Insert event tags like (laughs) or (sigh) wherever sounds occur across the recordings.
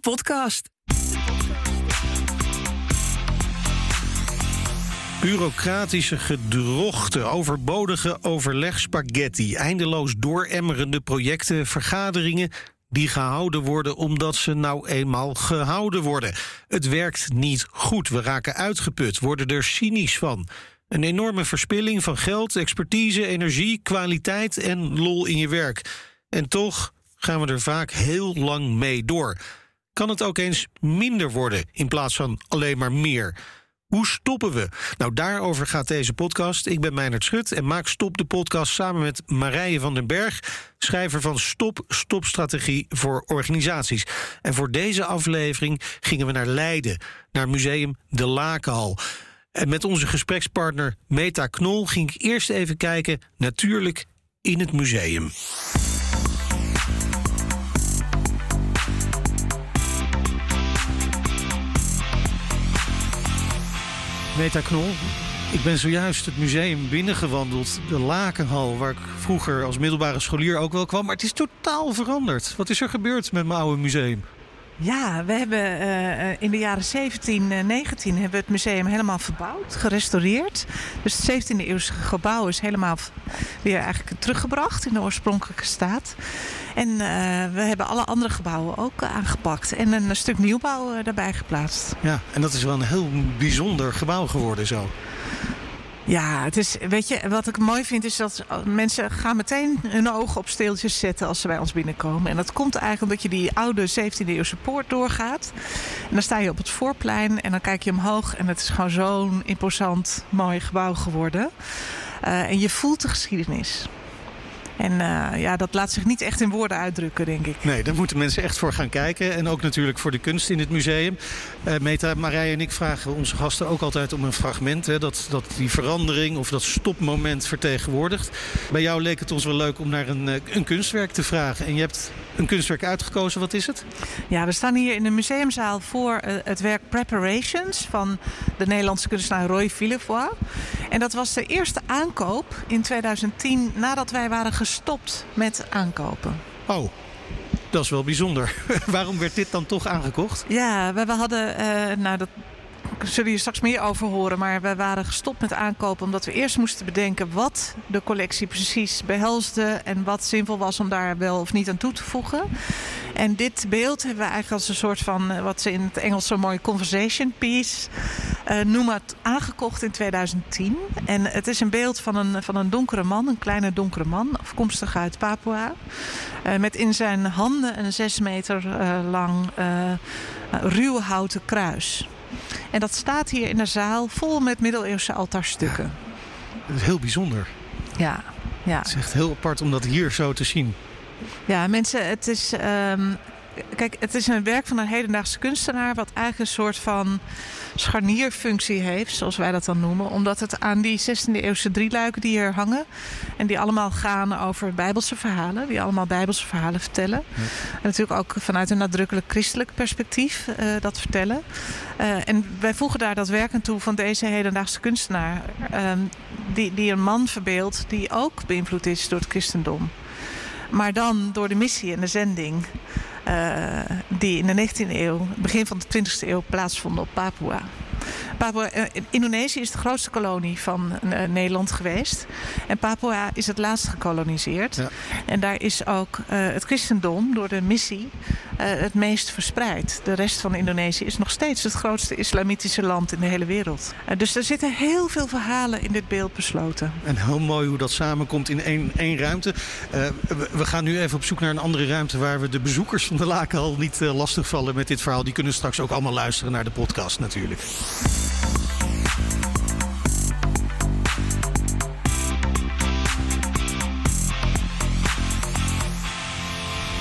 podcast. Bureaucratische gedrochten, overbodige overlegspaghetti, eindeloos dooremmerende projecten, vergaderingen die gehouden worden omdat ze nou eenmaal gehouden worden. Het werkt niet goed, we raken uitgeput, worden er cynisch van. Een enorme verspilling van geld, expertise, energie, kwaliteit en lol in je werk. En toch gaan we er vaak heel lang mee door. Kan het ook eens minder worden in plaats van alleen maar meer? Hoe stoppen we? Nou, daarover gaat deze podcast. Ik ben Meijnerd Schut en maak Stop de podcast samen met Marije van den Berg, schrijver van Stop Stopstrategie voor organisaties. En voor deze aflevering gingen we naar Leiden, naar Museum De Lakenhal. En met onze gesprekspartner Meta Knol ging ik eerst even kijken, natuurlijk in het museum. Meta Knol, ik ben zojuist het museum binnengewandeld. De Lakenhal, waar ik vroeger als middelbare scholier ook wel kwam. Maar het is totaal veranderd. Wat is er gebeurd met mijn oude museum? Ja, we hebben uh, in de jaren 17 en 19 hebben we het museum helemaal verbouwd, gerestaureerd. Dus het 17e eeuwse gebouw is helemaal weer eigenlijk teruggebracht in de oorspronkelijke staat. En uh, we hebben alle andere gebouwen ook aangepakt en een stuk nieuwbouw daarbij geplaatst. Ja, en dat is wel een heel bijzonder gebouw geworden zo. Ja, het is, weet je, wat ik mooi vind is dat mensen gaan meteen hun ogen op steeltjes zetten als ze bij ons binnenkomen. En dat komt eigenlijk omdat je die oude 17e eeuwse poort doorgaat. En dan sta je op het voorplein en dan kijk je omhoog en het is gewoon zo'n imposant mooi gebouw geworden. Uh, en je voelt de geschiedenis. En uh, ja, dat laat zich niet echt in woorden uitdrukken, denk ik. Nee, daar moeten mensen echt voor gaan kijken. En ook natuurlijk voor de kunst in het museum. Uh, Meta, Marije en ik vragen onze gasten ook altijd om een fragment. Hè, dat, dat die verandering of dat stopmoment vertegenwoordigt. Bij jou leek het ons wel leuk om naar een, een kunstwerk te vragen. En je hebt een kunstwerk uitgekozen. Wat is het? Ja, we staan hier in de museumzaal voor uh, het werk Preparations van de Nederlandse kunstenaar Roy Villevoix. En dat was de eerste aankoop in 2010 nadat wij waren gestopt met aankopen. Oh. Dat is wel bijzonder. (laughs) Waarom werd dit dan toch aangekocht? Ja, we, we hadden, uh, nou dat zullen je straks meer over horen. Maar we waren gestopt met aankopen omdat we eerst moesten bedenken wat de collectie precies behelsde. En wat zinvol was om daar wel of niet aan toe te voegen. En dit beeld hebben we eigenlijk als een soort van, wat ze in het Engels zo mooi conversation piece uh, noemen, aangekocht in 2010. En het is een beeld van een, van een donkere man, een kleine donkere man, afkomstig uit Papua. Uh, met in zijn handen een zes meter lang ruw houten kruis. En dat staat hier in de zaal vol met middeleeuwse altaarstukken. Ja, dat is heel bijzonder. Ja, ja. Het is echt heel apart om dat hier zo te zien. Ja, mensen, het is. Um, kijk, het is een werk van een hedendaagse kunstenaar, wat eigenlijk een soort van scharnierfunctie heeft, zoals wij dat dan noemen. Omdat het aan die 16e eeuwse drieluiken die hier hangen. En die allemaal gaan over bijbelse verhalen. Die allemaal bijbelse verhalen vertellen. Ja. En natuurlijk ook vanuit een nadrukkelijk christelijk perspectief uh, dat vertellen. Uh, en wij voegen daar dat werk aan toe van deze hedendaagse kunstenaar. Uh, die, die een man verbeeldt die ook beïnvloed is door het christendom. Maar dan door de missie en de zending. Uh, die in de 19e eeuw, begin van de 20e eeuw plaatsvonden op Papua. Papua uh, Indonesië is de grootste kolonie van uh, Nederland geweest. En Papua is het laatst gekoloniseerd. Ja. En daar is ook het christendom door de missie het meest verspreid. De rest van Indonesië is nog steeds het grootste islamitische land in de hele wereld. dus er zitten heel veel verhalen in dit beeld besloten. En heel mooi hoe dat samenkomt in één, één ruimte. we, we gaan nu even op zoek naar een andere ruimte waar we de bezoekers van de Lakenhal niet uh, lastigvallen met dit verhaal. Die kunnen straks ook allemaal luisteren naar de podcast natuurlijk.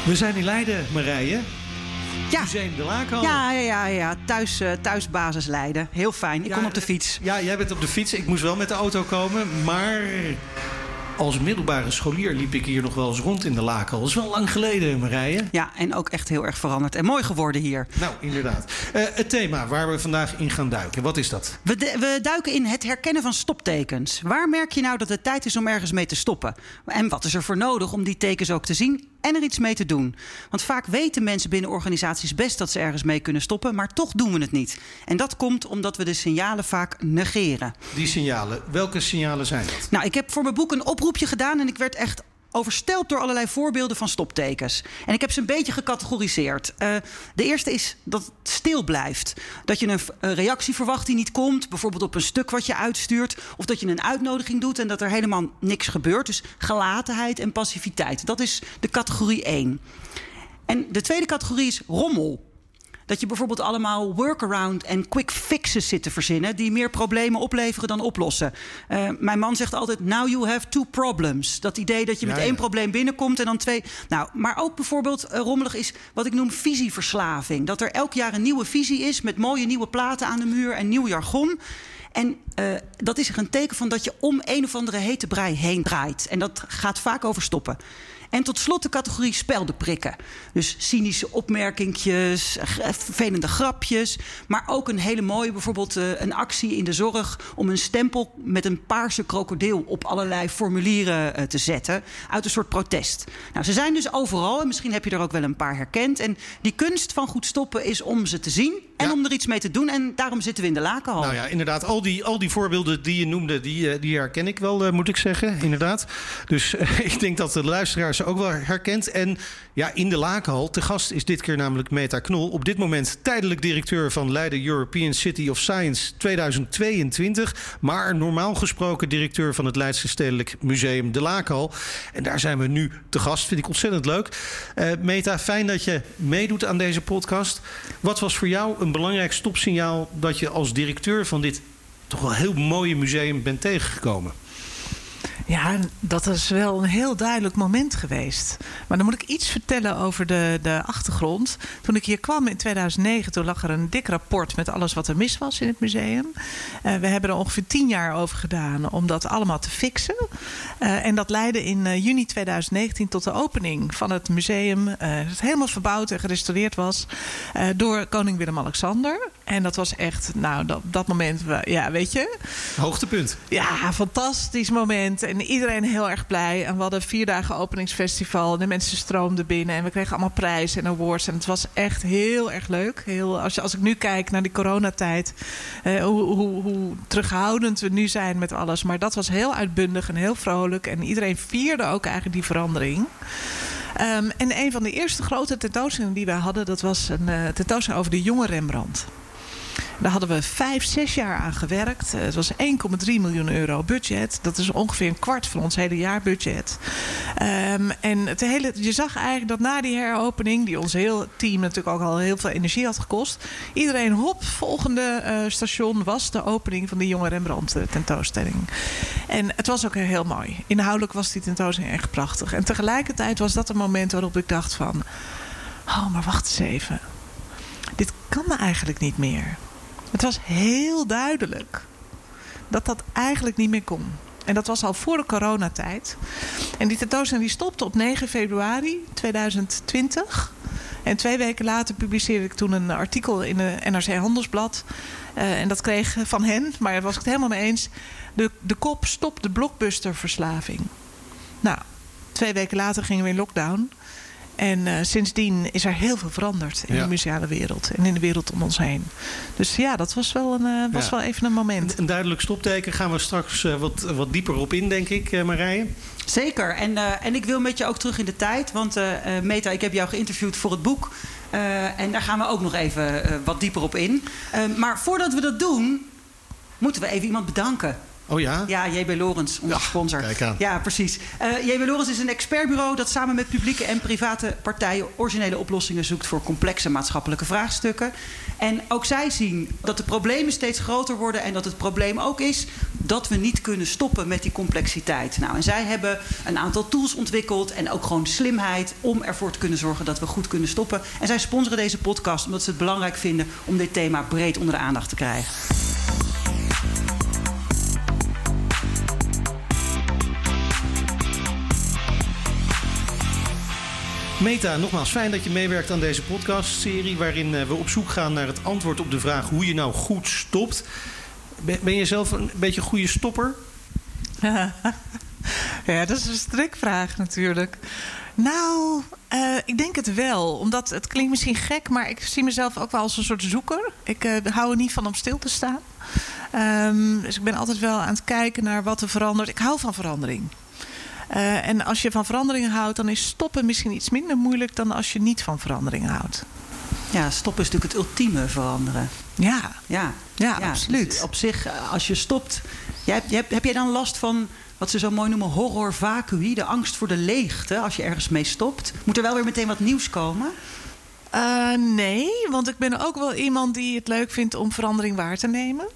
We zijn in Leiden, Marije. Ja. Museum de Lakenhal. Ja, ja, ja, ja. Thuis, uh, thuisbasis Leiden. Heel fijn. Ik ja, kom op de fiets. Ja, jij bent op de fiets. Ik moest wel met de auto komen. Maar als middelbare scholier liep ik hier nog wel eens rond in de Lakenhal. Dat is wel lang geleden, Marije. Ja, en ook echt heel erg veranderd. En mooi geworden hier. Nou, inderdaad. Uh, het thema waar we vandaag in gaan duiken, wat is dat? We, we, duiken in het herkennen van stoptekens. Waar merk je nou dat het tijd is om ergens mee te stoppen? En wat is er voor nodig om die tekens ook te zien en er iets mee te doen. Want vaak weten mensen binnen organisaties best dat ze ergens mee kunnen stoppen, maar toch doen we het niet. En dat komt omdat we de signalen vaak negeren. Die signalen, welke signalen zijn dat? Nou, ik heb voor mijn boek een oproepje gedaan en ik werd echt overstelpt door allerlei voorbeelden van stoptekens. En ik heb ze een beetje gecategoriseerd. Uh, de eerste is dat het stil blijft. Dat je een, een, reactie verwacht die niet komt. Bijvoorbeeld op een stuk wat je uitstuurt. Of dat je een uitnodiging doet en dat er helemaal niks gebeurt. Dus gelatenheid en passiviteit. Dat is de categorie 1. En de tweede categorie is rommel. Dat je bijvoorbeeld allemaal workaround en quick fixes zit te verzinnen... die meer problemen opleveren dan oplossen. Uh, mijn man zegt altijd, now you have two problems. Dat idee dat je ja, met één probleem binnenkomt en dan twee... Nou, maar ook bijvoorbeeld uh, rommelig is wat ik noem visieverslaving. Dat er elk jaar een nieuwe visie is met mooie nieuwe platen aan de muur en nieuw jargon... En uh, dat is een teken van dat je om een of andere hete brei heen draait. En dat gaat vaak over stoppen. En tot slot de categorie speldenprikken. Dus cynische opmerkingjes, vervelende grapjes. Maar ook een hele mooie, bijvoorbeeld uh, een actie in de zorg... om een stempel met een paarse krokodil op allerlei formulieren uh, te zetten. Uit een soort protest. Nou, ze zijn dus overal en misschien heb je er ook wel een paar herkend. En die kunst van goed stoppen is om ze te zien en ja. om er iets mee te doen. En daarom zitten we in de lakenhal. Nou ja, inderdaad. Al die, al die voorbeelden die je noemde, die, die herken ik wel, moet ik zeggen. Inderdaad. Dus (laughs) ik denk dat de luisteraars ook wel herkent. En ja, in de Lakenhal, te gast is dit keer namelijk Meta Knol. Op dit moment tijdelijk directeur van Leiden European City of Science 2022. Maar normaal gesproken directeur van het Leidse Stedelijk Museum De Lakenhal. En daar zijn we nu te gast. Vind ik ontzettend leuk. Uh, Meta, fijn dat je meedoet aan deze podcast. Wat was voor jou een belangrijk stopsignaal dat je als directeur van dit toch wel heel mooie museum bent tegengekomen? Ja, dat is wel een heel duidelijk moment geweest. Maar dan moet ik iets vertellen over de, de achtergrond. Toen ik hier kwam in 2009, toen lag er een dik rapport met alles wat er mis was in het museum. Uh, we hebben er ongeveer tien jaar over gedaan om dat allemaal te fixen. Uh, en dat leidde in uh, juni 2019 tot de opening van het museum. het helemaal verbouwd en gerestaureerd was door koning Willem-Alexander. En dat was echt, nou, dat, dat moment, ja, weet je. Hoogtepunt. Ja, fantastisch moment. En iedereen heel erg blij. En we hadden vier dagen openingsfestival. En de mensen stroomden binnen. En we kregen allemaal prijzen en awards. En het was echt heel erg leuk. Heel, als, je, als ik nu kijk naar die coronatijd. Eh, hoe, hoe, hoe terughoudend we nu zijn met alles. Maar dat was heel uitbundig en heel vrolijk. En iedereen vierde ook eigenlijk die verandering. Um, en een van de eerste grote tentoonstellingen die wij hadden... dat was een uh, tentoonstelling over de jonge Rembrandt. Daar hadden we vijf, zes jaar aan gewerkt. Het was 1,3 miljoen euro budget. Dat is ongeveer een kwart van ons hele jaarbudget. Um, en het hele, je zag eigenlijk dat na die heropening, die ons heel team natuurlijk ook al heel veel energie had gekost, iedereen hop, volgende uh, station was de opening van de jonge Rembrandt tentoonstelling. En het was ook heel mooi. Inhoudelijk was die tentoonstelling echt prachtig. En tegelijkertijd was dat een moment waarop ik dacht van, oh, maar wacht eens even. Dit kan eigenlijk niet meer. Het was heel duidelijk dat dat eigenlijk niet meer kon. En dat was al voor de coronatijd. En die tentoonstelling stopte op 9 februari 2020. En twee weken later publiceerde ik toen een artikel in de NRC Handelsblad. Uh, en dat kreeg van hen, maar daar was ik het helemaal mee eens. De, de kop stop de blockbusterverslaving. Nou, twee weken later gingen we in lockdown. En uh, sindsdien is er heel veel veranderd in ja. de museale wereld en in de wereld om ons heen. Dus ja, dat was wel, een, uh, was ja. wel even een moment. Een, een, duidelijk stopteken. Gaan we straks uh, wat, wat dieper op in, denk ik, Marije. Zeker. En, en ik wil met je ook terug in de tijd. Want Meta, ik heb jou geïnterviewd voor het boek. en daar gaan we ook nog even wat dieper op in. maar voordat we dat doen, moeten we even iemand bedanken. Oh ja? Ja, JB Lorens, onze ja, sponsor. Kijk aan. Ja, precies. Uh, JB Lorens is een expertbureau dat samen met publieke en private partijen originele oplossingen zoekt voor complexe maatschappelijke vraagstukken. En ook zij zien dat de problemen steeds groter worden en dat het probleem ook is dat we niet kunnen stoppen met die complexiteit. Nou, en zij hebben een aantal tools ontwikkeld en ook gewoon slimheid om ervoor te kunnen zorgen dat we goed kunnen stoppen. En zij sponsoren deze podcast omdat ze het belangrijk vinden om dit thema breed onder de aandacht te krijgen. Meta, nogmaals fijn dat je meewerkt aan deze podcastserie... waarin we op zoek gaan naar het antwoord op de vraag hoe je nou goed stopt. Ben je zelf een beetje goede stopper? (laughs) Ja, dat is een strikvraag natuurlijk. Nou, uh, ik denk het wel. Omdat het klinkt misschien gek, maar ik zie mezelf ook wel als een soort zoeker. Ik uh, hou er niet van om stil te staan. Um, dus ik ben altijd wel aan het kijken naar wat er verandert. Ik hou van verandering. Uh, en als je van veranderingen houdt, dan is stoppen misschien iets minder moeilijk dan als je niet van veranderingen houdt. Ja, stoppen is natuurlijk het ultieme veranderen. Ja, ja, ja, ja absoluut. Dus op zich, als je stopt. Jij, heb, heb jij dan last van wat ze zo mooi noemen horror vacui, de angst voor de leegte als je ergens mee stopt? Moet er wel weer meteen wat nieuws komen? Uh, nee, want ik ben ook wel iemand die het leuk vindt om verandering waar te nemen.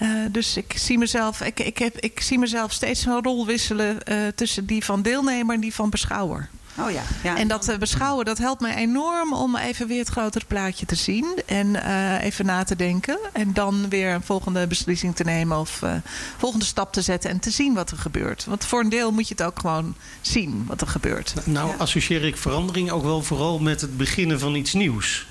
Uh, dus ik zie, mezelf, ik, ik, heb, ik zie mezelf steeds een rol wisselen uh, tussen die van deelnemer en die van beschouwer. Oh ja, ja. En dat uh, beschouwen, dat helpt mij enorm om even weer het grotere plaatje te zien. En uh, even na te denken. En dan weer een volgende beslissing te nemen of uh, volgende stap te zetten en te zien wat er gebeurt. Want voor een deel moet je het ook gewoon zien wat er gebeurt. Nou, ja. associeer ik verandering ook wel vooral met het beginnen van iets nieuws.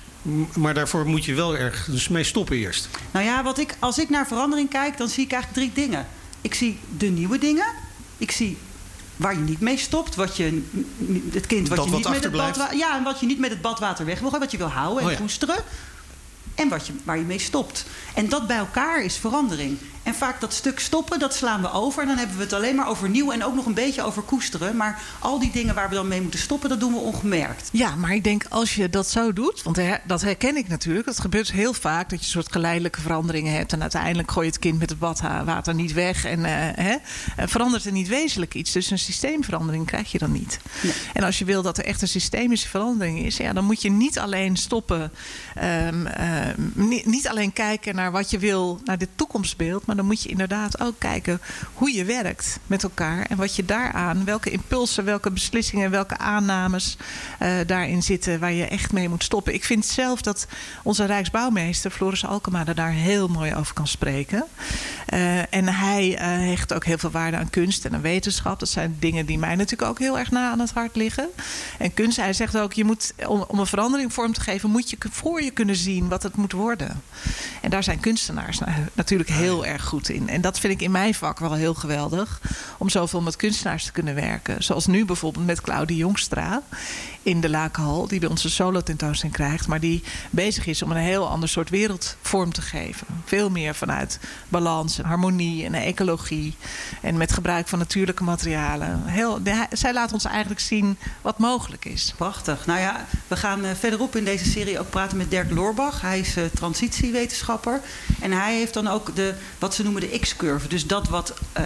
Maar daarvoor moet je wel ergens mee stoppen eerst. Nou ja, wat ik, als ik naar verandering kijk, dan zie ik eigenlijk drie dingen. Ik zie de nieuwe dingen. Ik zie waar je niet mee stopt. Wat je, het kind wat dat je wat niet met het badwater. Ja, en wat je niet met het badwater weg wil gooien, wat je wil houden en Oh ja. koesteren. En wat je, waar je mee stopt. En dat bij elkaar is verandering. En vaak dat stuk stoppen, dat slaan we over. En dan hebben we het alleen maar over nieuw en ook nog een beetje over koesteren. Maar al die dingen waar we dan mee moeten stoppen, dat doen we ongemerkt. Ja, maar ik denk als je dat zo doet, want dat herken ik natuurlijk. Dat gebeurt heel vaak dat je een soort geleidelijke veranderingen hebt. En uiteindelijk gooi je het kind met het badwater niet weg. En eh, hè, eh, verandert er niet wezenlijk iets. Dus een systeemverandering krijg je dan niet. Nee. En als je wil dat er echt een systemische verandering is, ja, dan moet je niet alleen stoppen. ehm, ehm, niet, niet alleen kijken naar wat je wil, naar dit toekomstbeeld. Maar dan moet je inderdaad ook kijken hoe je werkt met elkaar. En wat je daaraan, welke impulsen, welke beslissingen, welke aannames eh, daarin zitten waar je echt mee moet stoppen. Ik vind zelf dat onze Rijksbouwmeester, Floris Alkema, er daar heel mooi over kan spreken. Eh, en hij eh, hecht ook heel veel waarde aan kunst en aan wetenschap. Dat zijn dingen die mij natuurlijk ook heel erg na aan het hart liggen. En kunst, hij zegt ook, je moet, om, om een verandering vorm te geven, moet je voor je kunnen zien wat het moet worden. En daar zijn kunstenaars na- natuurlijk heel erg goed in. En dat vind ik in mijn vak wel heel geweldig. Om zoveel met kunstenaars te kunnen werken. Zoals nu bijvoorbeeld met Claudie Jongstra in de Lakenhal. Die bij ons een solo tentoonstelling krijgt. Maar die bezig is om een heel ander soort wereld vorm te geven. Veel meer vanuit balans en harmonie en ecologie. En met gebruik van natuurlijke materialen. Heel, zij laat ons eigenlijk zien wat mogelijk is. Prachtig. Nou ja, we gaan eh, verderop in deze serie ook praten met Dirk Loorbach. Hij is eh, transitiewetenschapper. En hij heeft dan ook de, wat ze noemen de X-curve. Dus dat wat eh,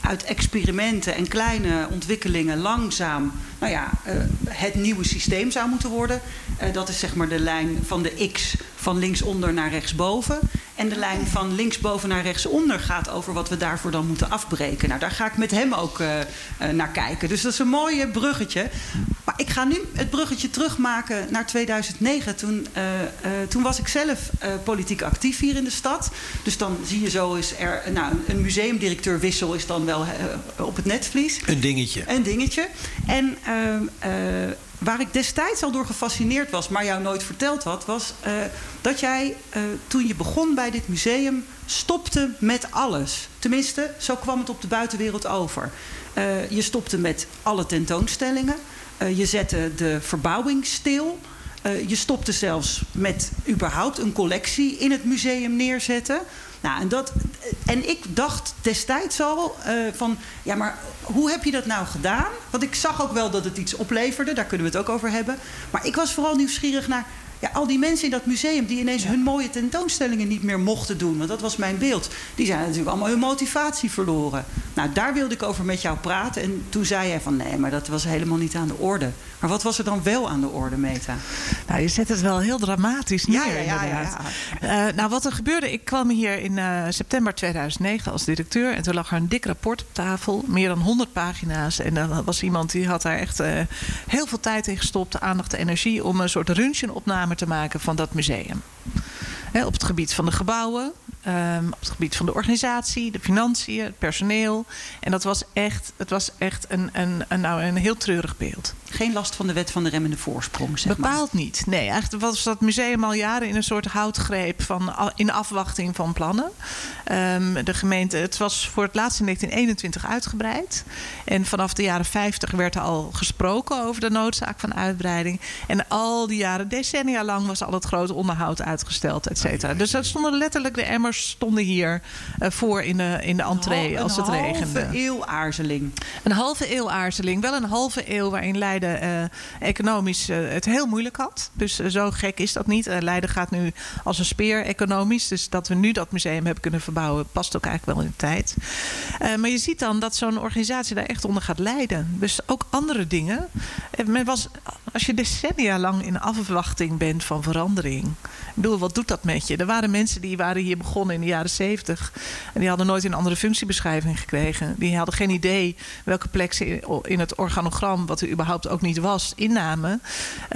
uit experimenten en kleine ontwikkelingen langzaam nou ja, eh, het nieuwe systeem zou moeten worden. Eh, dat is zeg maar de lijn van de X van linksonder naar rechtsboven. En de lijn van linksboven naar rechtsonder gaat over wat we daarvoor dan moeten afbreken. Nou, daar ga ik met hem ook eh, eh, naar kijken. Dus dat is een mooi bruggetje. Maar ik ga nu het bruggetje terugmaken naar 2009. Toen, eh, toen was ik zelf politiek actief hier in de stad. Dus dan zie je zo is er... Nou, een museumdirecteurwissel is dan wel op het netvlies. Een dingetje. Een dingetje. En eh, eh, waar ik destijds al door gefascineerd was, maar jou nooit verteld had, was eh, dat jij eh, toen je begon bij dit museum stopte met alles. Tenminste, zo kwam het op de buitenwereld over. Eh, je stopte met alle tentoonstellingen. Je zette de verbouwing stil. Je stopte zelfs met überhaupt een collectie in het museum neerzetten. Nou, en, dat, en ik dacht destijds al eh, van, ja, maar hoe heb je dat nou gedaan? Want ik zag ook wel dat het iets opleverde, daar kunnen we het ook over hebben. Maar ik was vooral nieuwsgierig naar ja, al die mensen in dat museum die ineens hun mooie tentoonstellingen niet meer mochten doen. Want dat was mijn beeld. Die zijn natuurlijk allemaal hun motivatie verloren. Nou, daar wilde ik over met jou praten. En toen zei jij van nee, maar dat was helemaal niet aan de orde. Maar wat was er dan wel aan de orde, Meta? Nou, je zet het wel heel dramatisch neer. Ja, ja, ja, ja, inderdaad. Eh, nou, wat er gebeurde, ik kwam hier in eh, september 2009 als directeur. En toen lag er een dik rapport op tafel, meer dan 100 pagina's. En dan was iemand die had daar echt eh, heel veel tijd in gestopt, aandacht en energie, om een soort röntgenopname te maken van dat museum. Op het gebied van de gebouwen, ehm, op het gebied van de organisatie, de financiën, het personeel. En dat was echt, het was echt een, een, een, nou, een heel treurig beeld. Geen last van de wet van de remmende voorsprong, zeg Bepaald niet. Nee, eigenlijk was dat museum al jaren in een soort houtgreep van, in afwachting van plannen. Um, de gemeente, het was voor het laatst in 1921 uitgebreid. En vanaf de jaren 50 werd er al gesproken over de noodzaak van uitbreiding. En al die jaren, decennia lang, was al het grote onderhoud uitgesteld, et cetera. Dus dat stonden letterlijk, de emmers stonden hier uh, voor in de, in de entree als het regende. Een halve eeuw aarzeling. Een halve eeuw aarzeling. Wel een halve eeuw waarin Leiden uh, economisch uh, het heel moeilijk had. Dus zo gek is dat niet. Leiden gaat nu als een speer economisch. Dus dat we nu dat museum hebben kunnen verbouwen, past ook eigenlijk wel in de tijd. maar je ziet dan dat zo'n organisatie daar echt onder gaat lijden. Dus ook andere dingen. Men was, als je decennia lang in afwachting bent van verandering. Ik bedoel, wat doet dat met je? Er waren mensen die waren hier begonnen in de jaren zeventig. En die hadden nooit een andere functiebeschrijving gekregen. Die hadden geen idee welke plek ze in het organogram, wat er überhaupt ook niet was, innamen.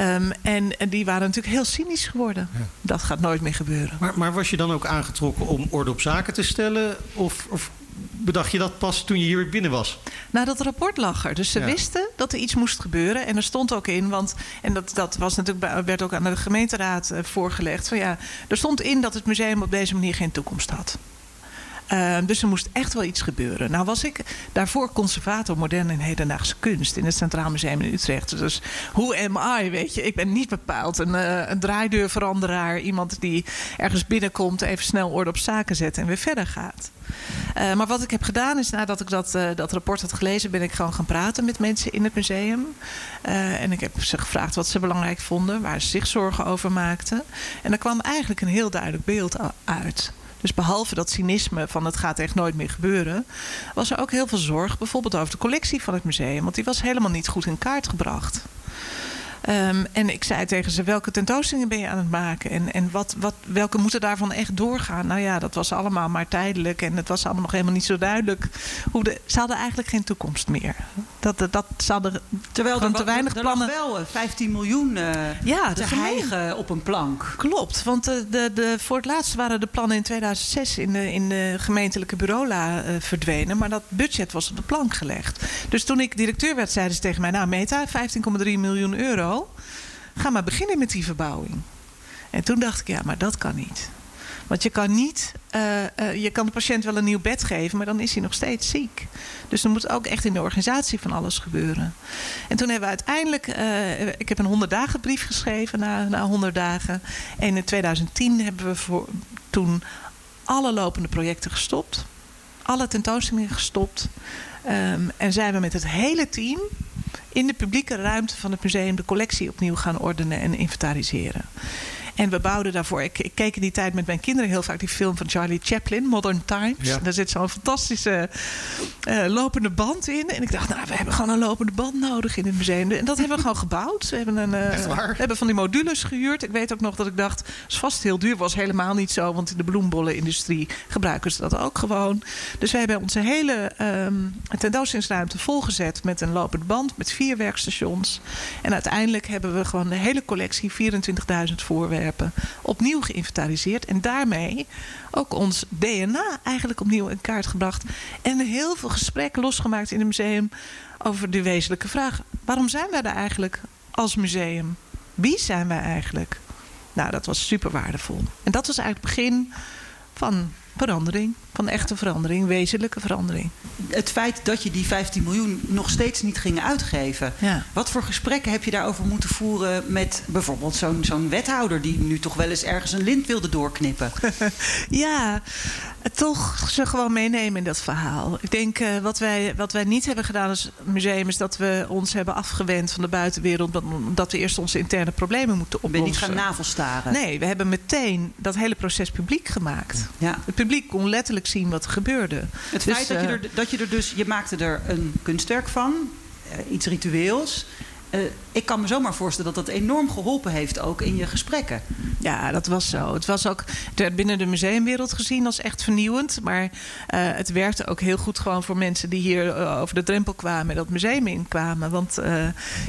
Um, en, en, die waren natuurlijk heel cynisch geworden. Ja. Dat gaat nooit meer gebeuren. Maar, maar, was je dan ook aangetrokken om orde op zaken te stellen? Of, of bedacht je dat pas toen je hier binnen was? Nou, dat rapport lag er. Dus ze ja. wisten dat er iets moest gebeuren. En er stond ook in, want en dat, dat was natuurlijk, werd ook aan de gemeenteraad uh, voorgelegd. Van ja, er stond in dat het museum op deze manier geen toekomst had. Uh, dus er moest echt wel iets gebeuren. Nou was ik daarvoor conservator moderne en hedendaagse kunst in het Centraal Museum in Utrecht. Dus hoe am I, weet je? Ik ben niet bepaald een, uh, een draaideurveranderaar. Iemand die ergens binnenkomt, even snel orde op zaken zet en weer verder gaat. Uh, maar wat ik heb gedaan is nadat ik dat, dat rapport had gelezen, ben ik gewoon gaan praten met mensen in het museum. En ik heb ze gevraagd wat ze belangrijk vonden, waar ze zich zorgen over maakten. En er kwam eigenlijk een heel duidelijk beeld uit. Dus behalve dat cynisme van het gaat echt nooit meer gebeuren, was er ook heel veel zorg bijvoorbeeld over de collectie van het museum. Want die was helemaal niet goed in kaart gebracht. Um, en ik zei tegen ze, welke tentoonstellingen ben je aan het maken? En, en wat, wat, welke moeten daarvan echt doorgaan? Nou ja, dat was allemaal maar tijdelijk. En het was allemaal nog helemaal niet zo duidelijk. Hoe de, ze hadden eigenlijk geen toekomst meer. Dat, dat, dat ze hadden Terwijl er, te weinig er plannen. wel 15 miljoen uh, ja, te hijgen op een plank. Klopt, want de, de, de, voor het laatst waren de plannen in 2006 in de, in de gemeentelijke bureaula uh, verdwenen. Maar dat budget was op de plank gelegd. Dus toen ik directeur werd, zeiden ze tegen mij... Nou Meta, 15,3 miljoen euro ga maar beginnen met die verbouwing. En toen dacht ik, ja, maar dat kan niet. Want je kan niet, uh, uh, je kan de patiënt wel een nieuw bed geven, maar dan is hij nog steeds ziek. Dus er moet ook echt in de organisatie van alles gebeuren. En toen hebben we uiteindelijk, uh, ik heb een 100 dagen brief geschreven na, na 100 dagen. En in 2010 hebben we voor, toen alle lopende projecten gestopt. Alle tentoonstellingen gestopt. Um, en zijn we met het hele team in de publieke ruimte van het museum de collectie opnieuw gaan ordenen en inventariseren. En we bouwden daarvoor. Ik, ik, keek in die tijd met mijn kinderen heel vaak die film van Charlie Chaplin, Modern Times. Ja. Daar zit zo'n fantastische uh, lopende band in. En ik dacht, nou, we hebben gewoon een lopende band nodig in het museum. En dat hebben we gewoon gebouwd. We hebben, een, uh, we hebben van die modules gehuurd. Ik weet ook nog dat ik dacht, het is vast heel duur. Was helemaal niet zo, want in de bloembollenindustrie gebruiken ze dat ook gewoon. Dus we hebben onze hele um, tentoonstellingsruimte volgezet met een lopende band, met vier werkstations. En uiteindelijk hebben we gewoon de hele collectie, 24.000 voorwerpen opnieuw geïnventariseerd. En daarmee ook ons DNA eigenlijk opnieuw in kaart gebracht. En heel veel gesprekken losgemaakt in het museum over de wezenlijke vraag: waarom zijn wij er eigenlijk als museum? Wie zijn wij eigenlijk? Nou, dat was super waardevol. En dat was eigenlijk het begin van verandering. Van echte verandering, wezenlijke verandering. Het feit dat je die 15 miljoen nog steeds niet ging uitgeven. Ja. Wat voor gesprekken heb je daarover moeten voeren met bijvoorbeeld zo'n zo'n wethouder die nu toch wel eens ergens een lint wilde doorknippen? (laughs) ja, toch ze gewoon meenemen in dat verhaal. Ik denk uh, wat, wij, wat wij niet hebben gedaan als museum is dat we ons hebben afgewend van de buitenwereld. Omdat we eerst onze interne problemen moeten oplossen. Je niet gaan navelstaren? Nee, we hebben meteen dat hele proces publiek gemaakt. Ja. Het publiek kon letterlijk zien wat er gebeurde. Het dus, feit dat, uh, je er, dat je er dus, je maakte er een kunstwerk van, uh, iets ritueels. Uh, ik kan me zomaar voorstellen dat dat enorm geholpen heeft ook in je gesprekken. Ja, dat was zo. Het was ook het werd binnen de museumwereld gezien als echt vernieuwend. Maar uh, het werkte ook heel goed gewoon voor mensen die hier uh, over de drempel kwamen en dat museum inkwamen. Want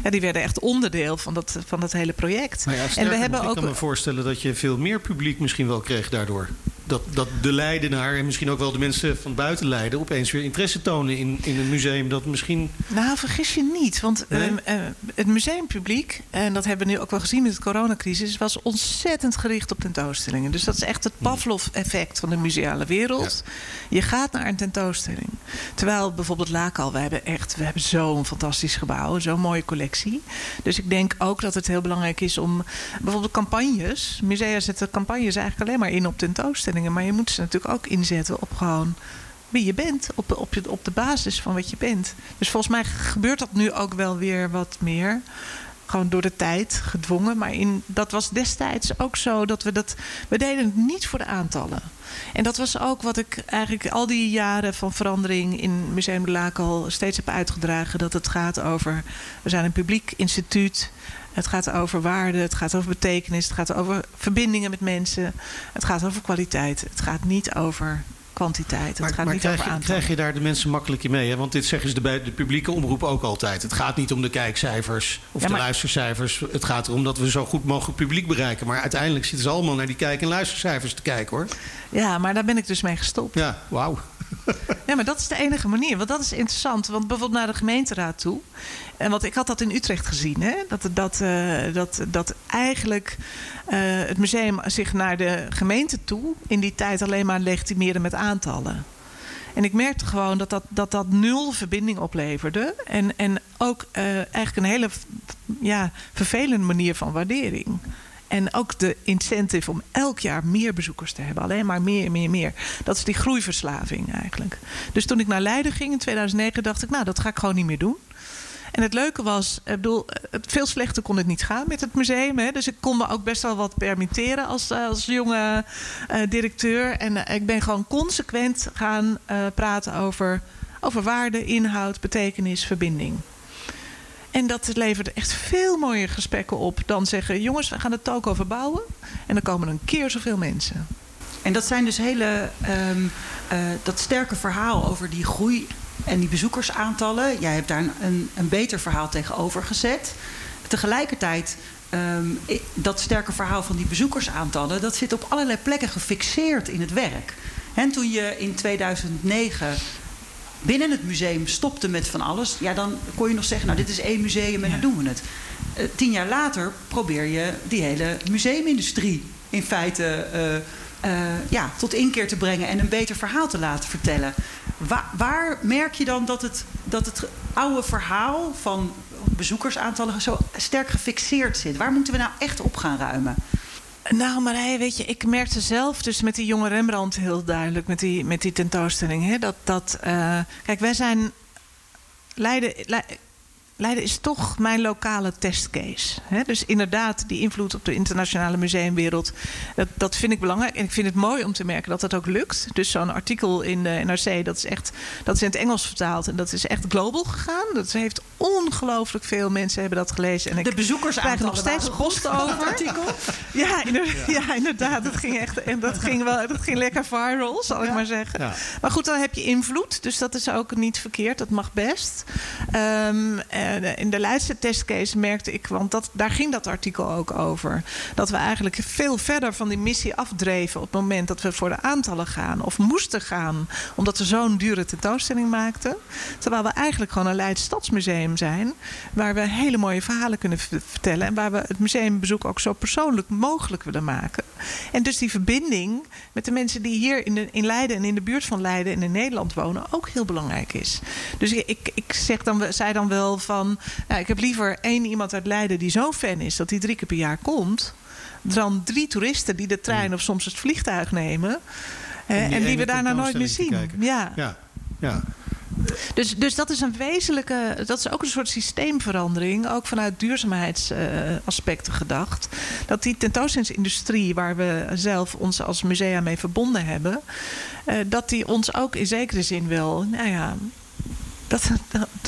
ja, die werden echt onderdeel van dat, van dat hele project. Ja, en we hebben ook. Ik kan me voorstellen dat je veel meer publiek misschien wel kreeg daardoor. Dat, dat de Leidenaar en misschien ook wel de mensen van buiten Leiden opeens weer interesse tonen in, in een museum dat misschien. Nou, vergis je niet. Want Nee? ehm, eh, het museumpubliek, en dat hebben we nu ook wel gezien met de coronacrisis, was ontzettend gericht op tentoonstellingen. Dus dat is echt het Pavlov-effect van de museale wereld. Je gaat naar een tentoonstelling. Terwijl bijvoorbeeld Lakal, we hebben echt, we hebben zo'n fantastisch gebouw, zo'n mooie collectie. Dus ik denk ook dat het heel belangrijk is om bijvoorbeeld campagnes. Musea zetten campagnes eigenlijk alleen maar in op tentoonstellingen. Maar je moet ze natuurlijk ook inzetten op gewoon wie je bent. Op, op, je- op de basis van wat je bent. Dus volgens mij gebeurt dat nu ook wel weer wat meer. Gewoon door de tijd gedwongen. Maar in, dat was destijds ook zo dat we dat. We deden het niet voor de aantallen. En dat was ook wat ik eigenlijk al die jaren van verandering in Museum de Laak al steeds heb uitgedragen. Dat het gaat over. We zijn een publiek instituut. Het gaat over waarde, het gaat over betekenis, het gaat over verbindingen met mensen. Het gaat over kwaliteit. Het gaat niet over kwantiteit. Het Maar, gaat maar niet krijg, over je, aantallen. krijg je daar de mensen makkelijk in mee? Hè? Want dit zeggen ze bij de publieke omroep ook altijd. Het gaat niet om de kijkcijfers of Ja, de maar- luistercijfers. Het gaat erom dat we zo goed mogelijk publiek bereiken. Maar uiteindelijk zitten ze allemaal naar die kijk- en luistercijfers te kijken hoor. Ja, maar daar ben ik dus mee gestopt. Ja, wauw. Ja, maar dat is de enige manier. Want dat is interessant. Want bijvoorbeeld naar de gemeenteraad toe. En want ik had dat in Utrecht gezien. Hè? Dat, dat, eh, dat, dat eigenlijk eh, het museum zich naar de gemeente toe... in die tijd alleen maar legitimeerde met aantallen. En ik merkte gewoon dat dat, dat, dat nul verbinding opleverde. En, en ook eh, eigenlijk een hele ja, vervelende manier van waardering. En ook de incentive om elk jaar meer bezoekers te hebben. Alleen maar meer, meer, meer. Dat is die groeiverslaving eigenlijk. Dus toen ik naar Leiden ging in 2009 dacht ik... nou, dat ga ik gewoon niet meer doen. En het leuke was, ik bedoel, het, veel slechter kon het niet gaan met het museum. Hè. Dus ik kon me ook best wel wat permitteren als, eh, als jonge eh, directeur. En eh, ik ben gewoon consequent gaan eh, praten over, over waarde, inhoud, betekenis, verbinding. En dat leverde echt veel mooier gesprekken op dan zeggen: jongens, we gaan het toko verbouwen. En dan komen een keer zoveel mensen. En dat zijn dus hele. ehm, eh, dat sterke verhaal over die groei en die bezoekersaantallen. Jij hebt daar een, een, een beter verhaal tegenover gezet. Tegelijkertijd. ehm, dat sterke verhaal van die bezoekersaantallen, dat zit op allerlei plekken gefixeerd in het werk. En toen je in 2009 binnen het museum stopte met van alles, ja, dan kon je nog zeggen: Nou, dit is één museum en dan doen we het. Eh, tien jaar later probeer je die hele museumindustrie in feite eh, eh, ja, tot inkeer te brengen en een beter verhaal te laten vertellen. Wa- waar merk je dan dat het, dat het oude verhaal van bezoekersaantallen zo sterk gefixeerd zit? Waar moeten we nou echt op gaan ruimen? Nou, Marije, weet je, ik merkte zelf dus met die jonge Rembrandt heel duidelijk, met die, met die tentoonstelling, hè, dat. dat eh, kijk, wij zijn. Leiden, Le- Leiden is toch mijn lokale testcase. Hè? Dus inderdaad, die invloed op de internationale museumwereld, dat, dat vind ik belangrijk. En ik vind het mooi om te merken dat dat ook lukt. Dus zo'n artikel in de NRC, dat is echt, dat is in het Engels vertaald en dat is echt global gegaan. Dat heeft ongelooflijk veel mensen hebben dat gelezen. En ik De bezoekersaantallen krijg er nog steeds post over. Artikel. Ja, inderdaad, ja. inderdaad. Dat ging echt. En dat ging wel. Dat ging lekker viral, zal ik maar zeggen. Ja. Maar goed, dan heb je invloed. Dus dat is ook niet verkeerd. Dat mag best. Ehm, en in de Leidse testcase merkte ik, want dat, daar ging dat artikel ook over. Dat we eigenlijk veel verder van die missie afdreven op het moment dat we voor de aantallen gaan. Of moesten gaan, omdat we zo'n dure tentoonstelling maakten. Terwijl we eigenlijk gewoon een Leids Stadsmuseum zijn. Waar we hele mooie verhalen kunnen vertellen. En waar we het museumbezoek ook zo persoonlijk mogelijk willen maken. En dus die verbinding met de mensen die hier in, in Leiden en in de buurt van Leiden en in Nederland wonen ook heel belangrijk is. Dus ik, ik, zeg dan, zei dan wel van. Nou, ik heb liever één iemand uit Leiden die zo fan is dat hij drie keer per jaar komt. Dan drie toeristen die de trein of soms het vliegtuig nemen. die en die we daarna nooit meer zien. Ja, ja. Dus, dus dat is een wezenlijke, dat is ook een soort systeemverandering, ook vanuit duurzaamheidsaspecten gedacht. Dat die tentoonstellingsindustrie, waar we zelf ons als musea mee verbonden hebben, eh, dat die ons ook in zekere zin wel, nou ja, dat,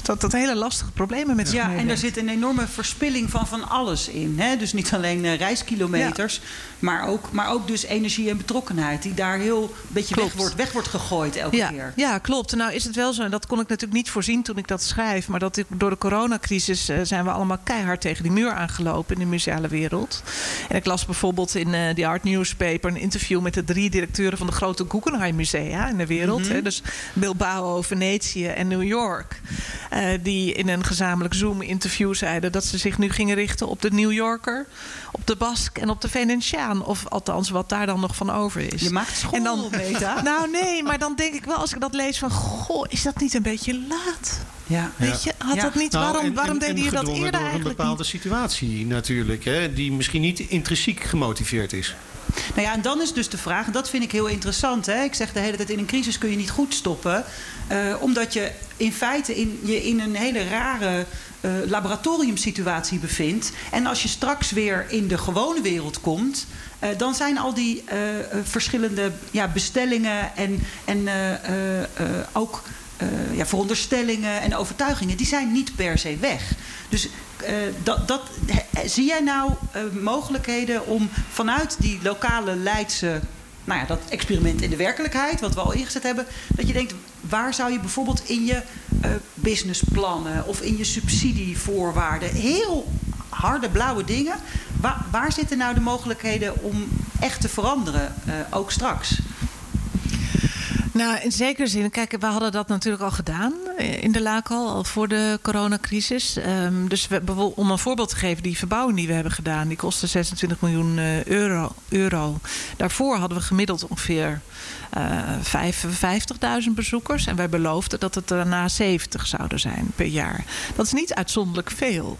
dat, dat, hele lastige problemen met zich Ja, en er zit een enorme verspilling van van alles in. Hè? Dus niet alleen uh, reiskilometers, maar, ook, maar ook dus energie en betrokkenheid... die daar heel een beetje weg wordt, weg wordt gegooid elke ja, keer. Ja, klopt. Nou is het wel zo, en dat kon ik natuurlijk niet voorzien toen ik dat schrijf... maar dat ik, door de coronacrisis uh, zijn we allemaal keihard tegen die muur aangelopen... in de museale wereld. En ik las bijvoorbeeld in uh, de Art Newspaper... een interview met de drie directeuren van de grote Guggenheim Musea in de wereld. Mm -hmm. hè? Dus Bilbao, Venetië en New York. Uh, die in een gezamenlijk Zoom-interview zeiden dat ze zich nu gingen richten op de New Yorker, op de Basque en op de Venetiaan. Of althans, wat daar dan nog van over is. Je maakt school, en dan, Meta. (laughs) Nou nee, maar dan denk ik wel, als ik dat lees van... Goh, is dat niet een beetje laat? Ja. Weet je, had ja. dat niet, nou, waarom, en, waarom en, deed je dat eerder door eigenlijk een bepaalde niet? situatie natuurlijk, hè, die misschien niet intrinsiek gemotiveerd is. Nou ja, en dan is dus de vraag, en dat vind ik heel interessant. Hè? Ik zeg de hele tijd, in een crisis kun je niet goed stoppen. Uh, omdat je in feite in, je in een hele rare uh, laboratoriumsituatie bevindt. En als je straks weer in de gewone wereld komt... Uh, dan zijn al die verschillende ja, bestellingen en, en ook... Ja, veronderstellingen en overtuigingen, die zijn niet per se weg. Dus dat, dat, he, zie jij nou uh, mogelijkheden om vanuit die lokale Leidse, nou ja, dat experiment in de werkelijkheid, wat we al ingezet hebben, dat je denkt, waar zou je bijvoorbeeld in je businessplannen of in je subsidievoorwaarden heel harde blauwe dingen, waar, waar zitten nou de mogelijkheden om echt te veranderen, ook straks? Nou, in zekere zin. Kijk, we hadden dat natuurlijk al gedaan in de Laak al, al voor de coronacrisis. Um, dus we, om een voorbeeld te geven, die verbouwing die we hebben gedaan, die kostte 26 miljoen uh, euro, euro. Daarvoor hadden we gemiddeld ongeveer uh, 55.000 bezoekers. En wij beloofden dat het daarna 70 zouden zijn per jaar. Dat is niet uitzonderlijk veel.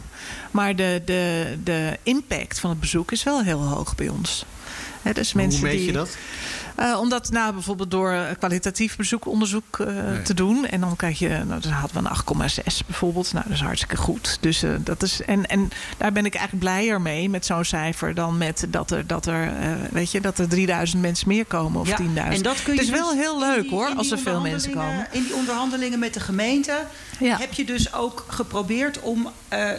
Maar de, de, de impact van het bezoek is wel heel hoog bij ons. He, dus mensen Hoe meet die, je dat? Uh, omdat nou, bijvoorbeeld door kwalitatief bezoek, onderzoek uh, nee. te doen. En dan krijg je, nou, dan hadden we een 8,6 bijvoorbeeld. Nou, dat is hartstikke goed. Dus, uh, dat is, en, en daar ben ik eigenlijk blijer mee met zo'n cijfer dan met dat er, dat er, weet je, dat er 3000 mensen meer komen of ja, 10.000. En dat kun je het is dus wel heel leuk die, hoor, als er veel mensen komen. In die onderhandelingen met de gemeente ja. heb je dus ook geprobeerd om,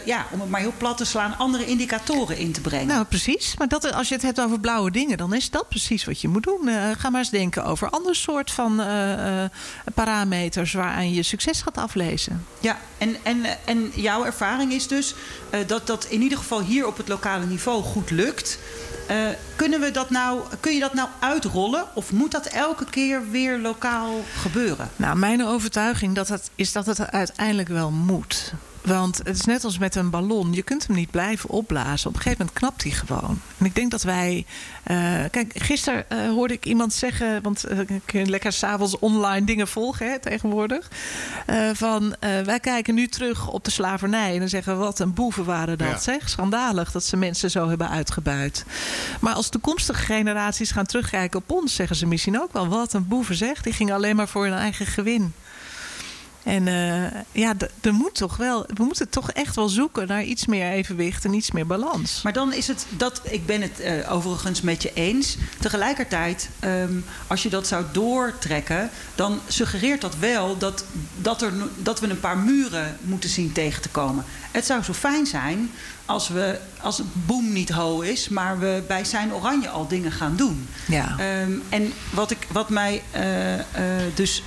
ja, om het maar heel plat te slaan, andere indicatoren in te brengen. Nou, precies. Maar dat, als je het hebt over blauwe dingen, dan is dat precies wat je moet doen. Ga maar eens denken over ander soort van uh, uh, parameters waaraan je succes gaat aflezen. Ja, en, en, en jouw ervaring is dus dat dat in ieder geval hier op het lokale niveau goed lukt. kunnen we dat nou, kun je dat nou uitrollen of moet dat elke keer weer lokaal gebeuren? Nou, mijn overtuiging dat het, is dat het uiteindelijk wel moet. Want het is net als met een ballon. Je kunt hem niet blijven opblazen. Op een gegeven moment knapt hij gewoon. En ik denk dat wij... Uh, kijk, gisteren uh, hoorde ik iemand zeggen... want uh, ik kun lekker s'avonds online dingen volgen hè, tegenwoordig. van, wij kijken nu terug op de slavernij. En dan zeggen wat een boeven waren dat. Ja. Zeg. Schandalig dat ze mensen zo hebben uitgebuit. Maar als toekomstige generaties gaan terugkijken op ons... zeggen ze misschien ook wel, wat een boeven zeg. Die gingen alleen maar voor hun eigen gewin. En uh, ja, toch wel, we moeten toch echt wel zoeken naar iets meer evenwicht en iets meer balans. Maar dan is het dat, ik ben het uh, overigens met je eens. Tegelijkertijd, um, als je dat zou doortrekken, dan suggereert dat wel dat, dat, er, dat we een paar muren moeten zien tegen te komen. Het zou zo fijn zijn als, we, als het boom niet ho is, maar we bij zijn oranje al dingen gaan doen. Ja. Um, en wat, ik, wat mij uh, uh, dus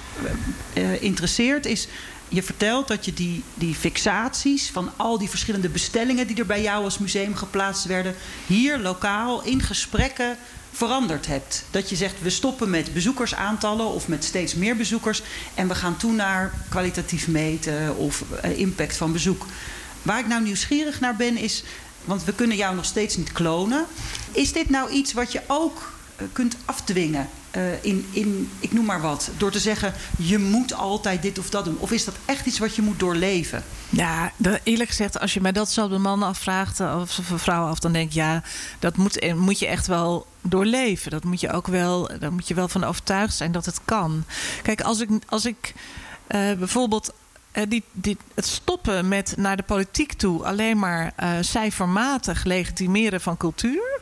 uh, interesseert is. Je vertelt dat je die, die fixaties van al die verschillende bestellingen die er bij jou als museum geplaatst werden, hier lokaal in gesprekken veranderd hebt. Dat je zegt, we stoppen met bezoekersaantallen of met steeds meer bezoekers en we gaan toe naar kwalitatief meten of impact van bezoek. Waar ik nou nieuwsgierig naar ben is, want we kunnen jou nog steeds niet klonen. Is dit nou iets wat je ook uh, kunt afdwingen? Uh, in, in, ik noem maar wat, door te zeggen, je moet altijd dit of dat doen. Of is dat echt iets wat je moet doorleven? Ja, eerlijk gezegd, als je mij dat op de man afvraagt of een vrouw af, dan denk ik ja, dat moet, moet je echt wel doorleven. Dat moet je ook wel, daar moet je wel van overtuigd zijn dat het kan. Kijk, als ik, als ik bijvoorbeeld die, het stoppen met naar de politiek toe alleen maar uh, cijfermatig legitimeren van cultuur.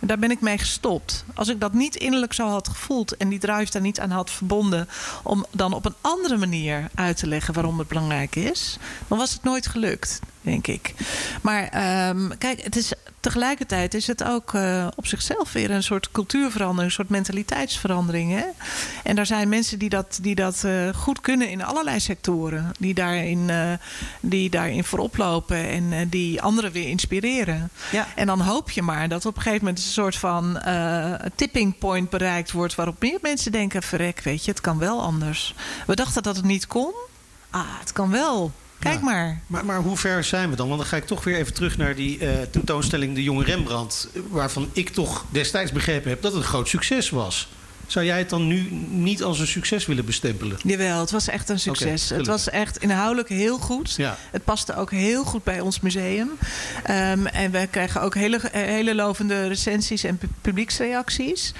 Daar ben ik mee gestopt. Als ik dat niet innerlijk zo had gevoeld en die drive daar niet aan had verbonden, om dan op een andere manier uit te leggen waarom het belangrijk is, dan was het nooit gelukt, denk ik. Maar um, kijk, het is tegelijkertijd is het ook uh, op zichzelf weer een soort cultuurverandering, een soort mentaliteitsverandering. Hè? En daar zijn mensen die dat, die dat uh, goed kunnen in allerlei sectoren, die daarin, uh, die daarin voorop lopen en die anderen weer inspireren. Ja. En dan hoop je maar dat op een gegeven moment een soort van tipping point bereikt wordt, waarop meer mensen denken: verrek, weet je, het kan wel anders. We dachten dat het niet kon. Ah, het kan wel. Kijk maar. maar. Maar hoe ver zijn we dan? Want dan ga ik toch weer even terug naar die uh, tentoonstelling De Jonge Rembrandt. Waarvan ik toch destijds begrepen heb dat het een groot succes was. Zou jij het dan nu niet als een succes willen bestempelen? Jawel, het was echt een succes. Okay, het was echt inhoudelijk heel goed. Ja. Het paste ook heel goed bij ons museum. Um, en we krijgen ook hele, hele lovende recensies en publieksreacties.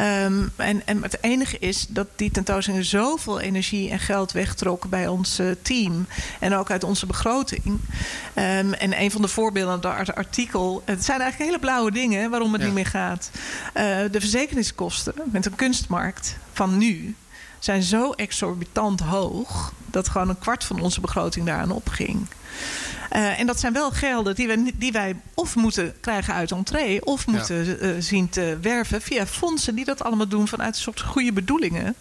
Um, en, en het enige is dat die tentoonstelling zoveel energie en geld wegtrok bij ons uh, team. En ook uit onze begroting. Um, en een van de voorbeelden, dat artikel. Het zijn eigenlijk hele blauwe dingen waarom het ja. niet meer gaat. Uh, de verzekeringskosten met een kunstmarkt van nu zijn zo exorbitant hoog dat gewoon een kwart van onze begroting daaraan opging. Uh, en dat zijn wel gelden die wij, die wij of moeten krijgen uit entree, of moeten ja. uh, zien te werven via fondsen die dat allemaal doen vanuit een soort goede bedoelingen.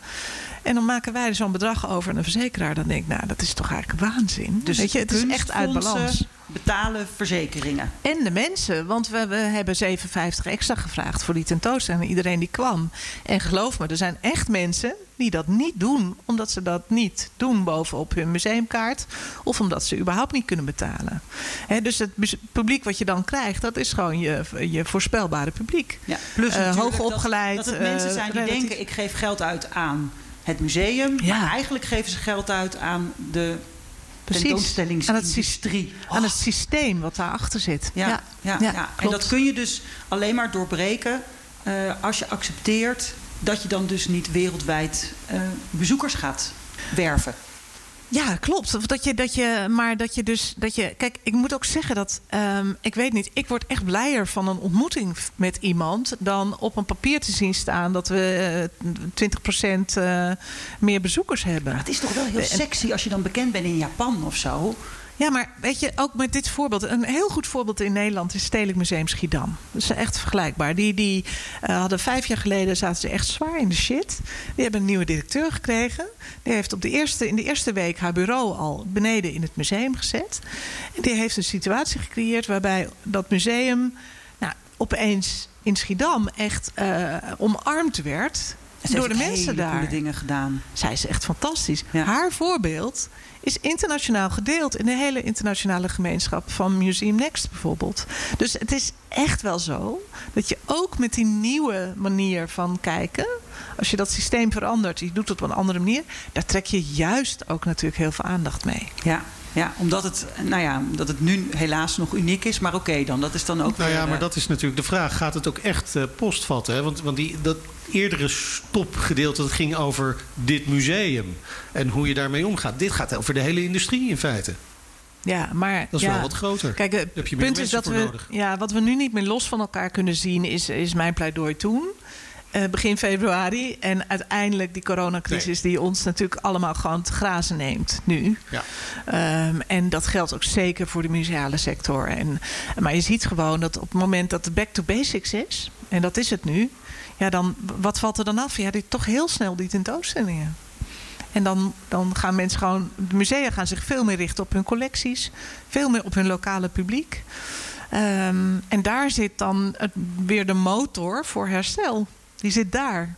En dan maken wij zo'n bedrag over aan een verzekeraar. Dan denk ik, nou, dat is toch eigenlijk waanzin. Dus Weet je, het is echt uit balans. Betalen verzekeringen. En de mensen, want we, we hebben 57 extra gevraagd voor die tentoonstelling. Iedereen die kwam. En geloof me, er zijn echt mensen die dat niet doen, omdat ze dat niet doen bovenop hun museumkaart. Of omdat ze überhaupt niet kunnen betalen. He, dus het publiek wat je dan krijgt, dat is gewoon je, je voorspelbare publiek. Ja, plus uh, hoog opgeleid. Dat, dat het mensen zijn die relatief... denken, ik geef geld uit aan het museum. Ja. Maar eigenlijk geven ze geld uit aan de tentoonstellingsindustrie. Aan, aan het systeem wat daarachter zit. Ja, ja, ja, ja, ja. En dat kun je dus alleen maar doorbreken uh, als je accepteert dat je dan dus niet wereldwijd uh, bezoekers gaat werven. Ja, klopt. Dat je, dat je, maar dat je dus. Dat je, kijk, ik moet ook zeggen dat. Um, ik weet niet, ik word echt blijer van een ontmoeting met iemand. dan op een papier te zien staan dat we uh, 20% uh, meer bezoekers hebben. Maar het is toch wel heel sexy als je dan bekend bent in Japan of zo. Ja, maar weet je, ook met dit voorbeeld. Een heel goed voorbeeld in Nederland is Stedelijk Museum Schiedam. Dat is echt vergelijkbaar. Die, die uh, hadden vijf jaar geleden zaten ze echt zwaar in de shit. Die hebben een nieuwe directeur gekregen. Die heeft op de eerste, in de eerste week haar bureau al beneden in het museum gezet. En die heeft een situatie gecreëerd waarbij dat museum nou, opeens in Schiedam echt uh, omarmd werd. door de mensen daar. dingen gedaan. Zij is echt fantastisch. Ja. Haar voorbeeld is internationaal gedeeld in de hele internationale gemeenschap van Museum Next bijvoorbeeld. Dus het is echt wel zo dat je ook met die nieuwe manier van kijken, als je dat systeem verandert, je doet het op een andere manier, daar trek je juist ook natuurlijk heel veel aandacht mee. Ja, ja, omdat het, nou ja, dat het nu helaas nog uniek is. Maar oké okay dan, dat is dan ook Nou weer, ja, maar dat is natuurlijk de vraag. Gaat het ook echt uh, postvatten? Hè? Want, want die, dat eerdere stopgedeelte dat ging over dit museum. En hoe je daarmee omgaat. Dit gaat over de hele industrie in feite. Ja, maar dat is ja, wel wat groter. Kijk, het punt is dat we, nodig. ja, wat we nu niet meer los van elkaar kunnen zien, is, is mijn pleidooi toen. Uh, begin februari. En uiteindelijk die coronacrisis nee. die ons natuurlijk allemaal gewoon te grazen neemt nu. Ja. Um, en dat geldt ook zeker voor de museale sector. En, maar je ziet gewoon dat op het moment dat het back to basics is, en dat is het nu, ja, dan wat valt er dan af? Ja, die, toch heel snel die tentoonstellingen. En dan, dan gaan mensen gewoon, de musea gaan zich veel meer richten op hun collecties, veel meer op hun lokale publiek. Um, en daar zit dan het, weer de motor voor herstel. Die zit daar.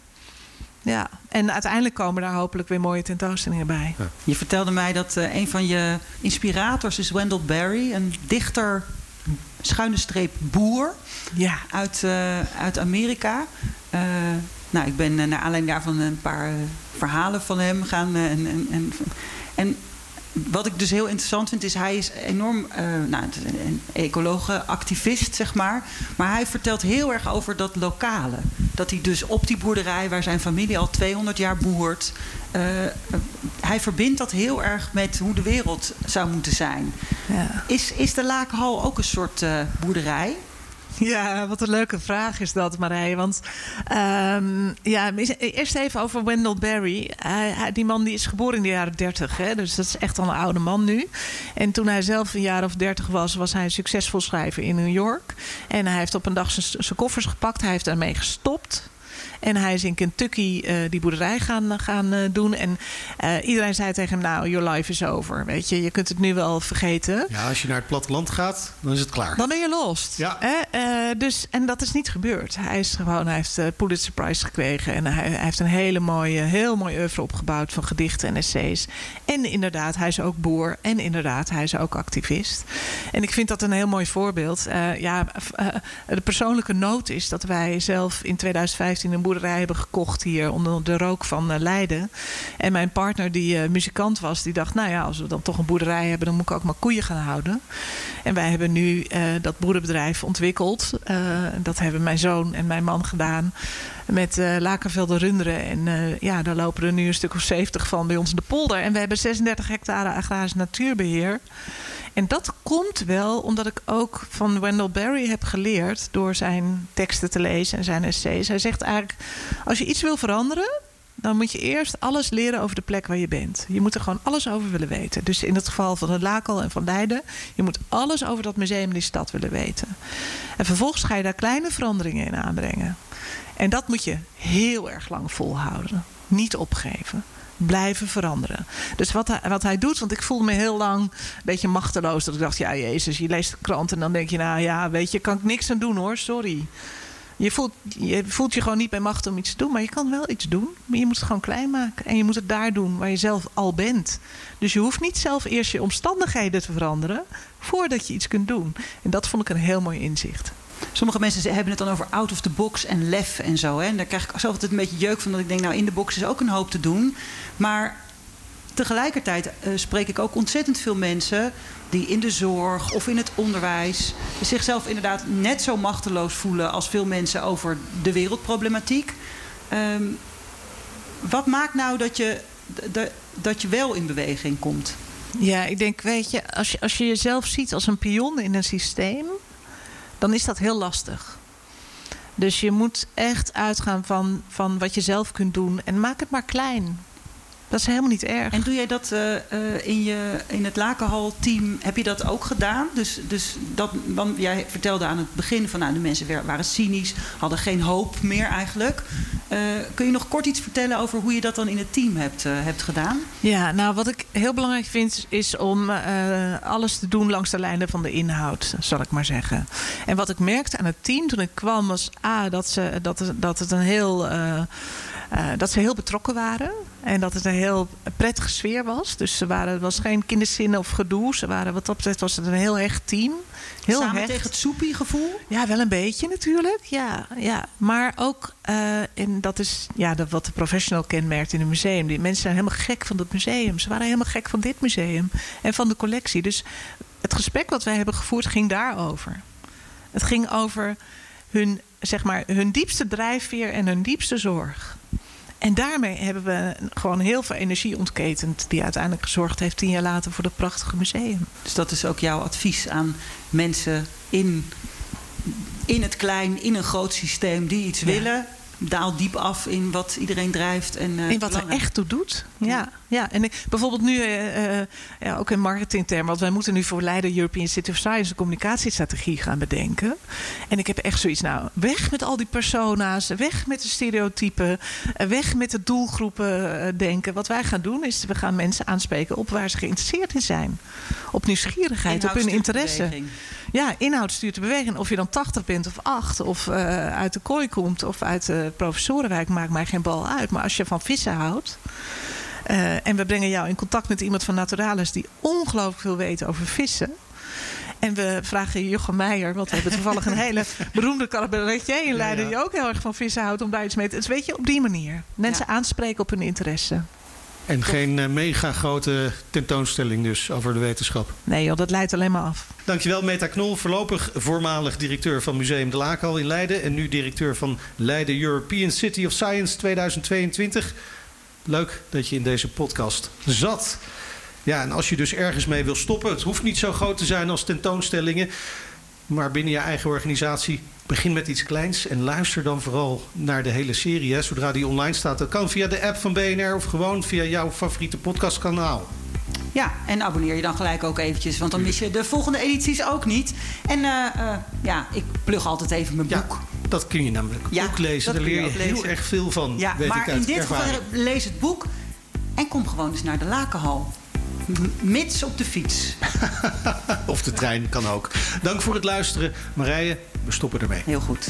Ja, en uiteindelijk komen daar hopelijk weer mooie tentoonstellingen bij. Ja. Je vertelde mij dat uh, een van je inspirators is Wendell Berry, een dichter, schuine streep boer ja. uit, uh, uit Amerika. Uh, nou, ik ben naar aanleiding daarvan een paar verhalen van hem gaan. en, en, en, en wat ik dus heel interessant vind, is hij is enorm uh, nou, een ecologe, activist, zeg maar. Maar hij vertelt heel erg over dat lokale. Dat hij dus op die boerderij, waar zijn familie al 200 jaar boert. Uh, hij verbindt dat heel erg met hoe de wereld zou moeten zijn. Ja. Is, is de Lakenhal ook een soort uh, boerderij? Ja, wat een leuke vraag is dat, Marij. Want um, ja, eerst even over Wendell Berry. Die man die is geboren in de jaren 30, hè, dus dat is echt al een oude man nu. En toen hij zelf een jaar of 30 was, was hij succesvol schrijver in New York. En hij heeft op een dag zijn koffers gepakt. Hij heeft daarmee gestopt. En hij is in Kentucky uh, die boerderij gaan, gaan uh, doen. En iedereen zei tegen hem, nou, your life is over. Weet je, je kunt het nu wel vergeten. Ja, als je naar het platteland gaat, dan is het klaar. Dan ben je lost. Ja. dus, en dat is niet gebeurd. Hij, is gewoon, hij heeft de Pulitzer Prize gekregen. En hij, hij, heeft een hele mooie, heel mooi oeuvre opgebouwd van gedichten en essays. En inderdaad, hij is ook boer. En inderdaad, hij is ook activist. En ik vind dat een heel mooi voorbeeld. ja, de persoonlijke noot is dat wij zelf in 2015 een boerderij hebben gekocht hier onder de rook van uh, Leiden. En mijn partner, die uh, muzikant was, die dacht: Nou ja, als we dan toch een boerderij hebben, dan moet ik ook maar koeien gaan houden. En wij hebben nu uh, dat boerenbedrijf ontwikkeld. dat hebben mijn zoon en mijn man gedaan. Met uh, Lakenvelde Runderen. En ja, daar lopen er nu een stuk of 70 van bij ons in de polder. En we hebben 36 hectare agrarisch natuurbeheer. En dat komt wel omdat ik ook van Wendell Berry heb geleerd door zijn teksten te lezen en zijn essays. Hij zegt eigenlijk: als je iets wil veranderen, dan moet je eerst alles leren over de plek waar je bent. Je moet er gewoon alles over willen weten. Dus in het geval van het Lakel en van Leiden, je moet alles over dat museum in die stad willen weten. En vervolgens ga je daar kleine veranderingen in aanbrengen. En dat moet je heel erg lang volhouden. Niet opgeven blijven veranderen. Dus wat hij, wat hij doet, want ik voelde me heel lang een beetje machteloos. Dat ik dacht, ja Jezus, je leest de krant en dan denk je, nou ja, weet je, kan ik niks aan doen hoor, sorry. Je voelt, je voelt je gewoon niet bij macht om iets te doen, maar je kan wel iets doen. Maar je moet het gewoon klein maken. En je moet het daar doen waar je zelf al bent. Dus je hoeft niet zelf eerst je omstandigheden te veranderen voordat je iets kunt doen. En dat vond ik een heel mooi inzicht. Sommige mensen hebben het dan over out of the box en lef en zo. Hè? En daar krijg ik zelf altijd een beetje jeuk van. Dat ik denk, nou in de box is ook een hoop te doen. Maar tegelijkertijd uh, spreek ik ook ontzettend veel mensen die in de zorg of in het onderwijs zichzelf inderdaad net zo machteloos voelen als veel mensen over de wereldproblematiek. Um, wat maakt nou dat je, dat je wel in beweging komt? Ja, ik denk, weet je, als je, als je jezelf ziet als een pion in een systeem, dan is dat heel lastig. Dus je moet echt uitgaan van, van wat je zelf kunt doen en maak het maar klein. Dat is helemaal niet erg. En doe jij dat uh, in, je, in het Lakenhal-team, heb je dat ook gedaan? Dus, dus dat, want jij vertelde aan het begin van nou, de mensen waren cynisch, hadden geen hoop meer eigenlijk. Uh, kun je nog kort iets vertellen over hoe je dat dan in het team hebt, hebt gedaan? Ja, nou wat ik heel belangrijk vind is om alles te doen langs de lijnen van de inhoud, zal ik maar zeggen. En wat ik merkte aan het team toen ik kwam was A, dat, ze, dat, dat het een heel uh, dat ze heel betrokken waren. En dat het een heel prettige sfeer was. Dus ze waren, het was geen kinderzinnen of gedoe. Ze waren, wat dat betreft was het een heel hecht team. Heel Samen hecht. tegen het soepie gevoel? Ja, wel een beetje natuurlijk. Ja, ja. Maar ook, uh, en dat is ja, dat wat de professional kenmerkt in een museum. Die mensen zijn helemaal gek van dat museum. Ze waren helemaal gek van dit museum. En van de collectie. Dus het gesprek wat wij hebben gevoerd ging daarover. Het ging over hun, zeg maar, hun diepste drijfveer en hun diepste zorg. En daarmee hebben we gewoon heel veel energie ontketend, die uiteindelijk gezorgd heeft tien jaar later voor dat prachtige museum. Dus dat is ook jouw advies aan mensen in, in het klein, in een groot systeem die iets willen daalt diep af in wat iedereen drijft. En, uh, in wat er echt toe doet. Ja, ja. en bijvoorbeeld nu, uh, ja, ook in marketingtermen, want wij moeten nu voor Leiden European City of Science een communicatiestrategie gaan bedenken. En ik heb echt zoiets, nou, weg met al die persona's, weg met de stereotypen, weg met de doelgroepen denken. Wat wij gaan doen is, we gaan mensen aanspreken op waar ze geïnteresseerd in zijn. Op nieuwsgierigheid, op hun interesse. Ja, inhoud stuurt de beweging. Of je dan 80 bent of 8, of uh, uit de kooi komt, of uit de professorenwijk, maakt mij geen bal uit. Maar als je van vissen houdt. Uh, en we brengen jou in contact met iemand van Naturalis die ongelooflijk veel weet over vissen. En we vragen Jochem Meijer, want we hebben toevallig een (laughs) hele beroemde cabaretier in Leiden... die ook heel erg van vissen houdt om daar iets mee te... Dus weet je, op die manier. Mensen ja. aanspreken op hun interesse. En geen uh, mega grote tentoonstelling dus over de wetenschap. Nee joh, dat leidt alleen maar af. Dankjewel Meta Knol, voorlopig voormalig directeur van Museum de Laakal in Leiden... en nu directeur van Leiden European City of Science 2022. Leuk dat je in deze podcast zat. Ja, en als je dus ergens mee wil stoppen... het hoeft niet zo groot te zijn als tentoonstellingen... maar binnen je eigen organisatie begin met iets kleins en luister dan vooral naar de hele serie. Hè, zodra die online staat. Dat kan via de app van BNR of gewoon via jouw favoriete podcastkanaal. Ja, en abonneer je dan gelijk ook eventjes, want dan mis je de volgende edities ook niet. En uh, uh, ja, ik plug altijd even mijn boek. Ja, dat kun je namelijk Ja, ook lezen. Daar leer je heel erg veel van. Ja, weet maar ik in dit ervaring. geval lees het boek en kom gewoon eens naar de Lakenhal. Mits op de fiets. (laughs) Of de trein kan ook. Dank voor het luisteren. Marije, we stoppen ermee. Heel goed.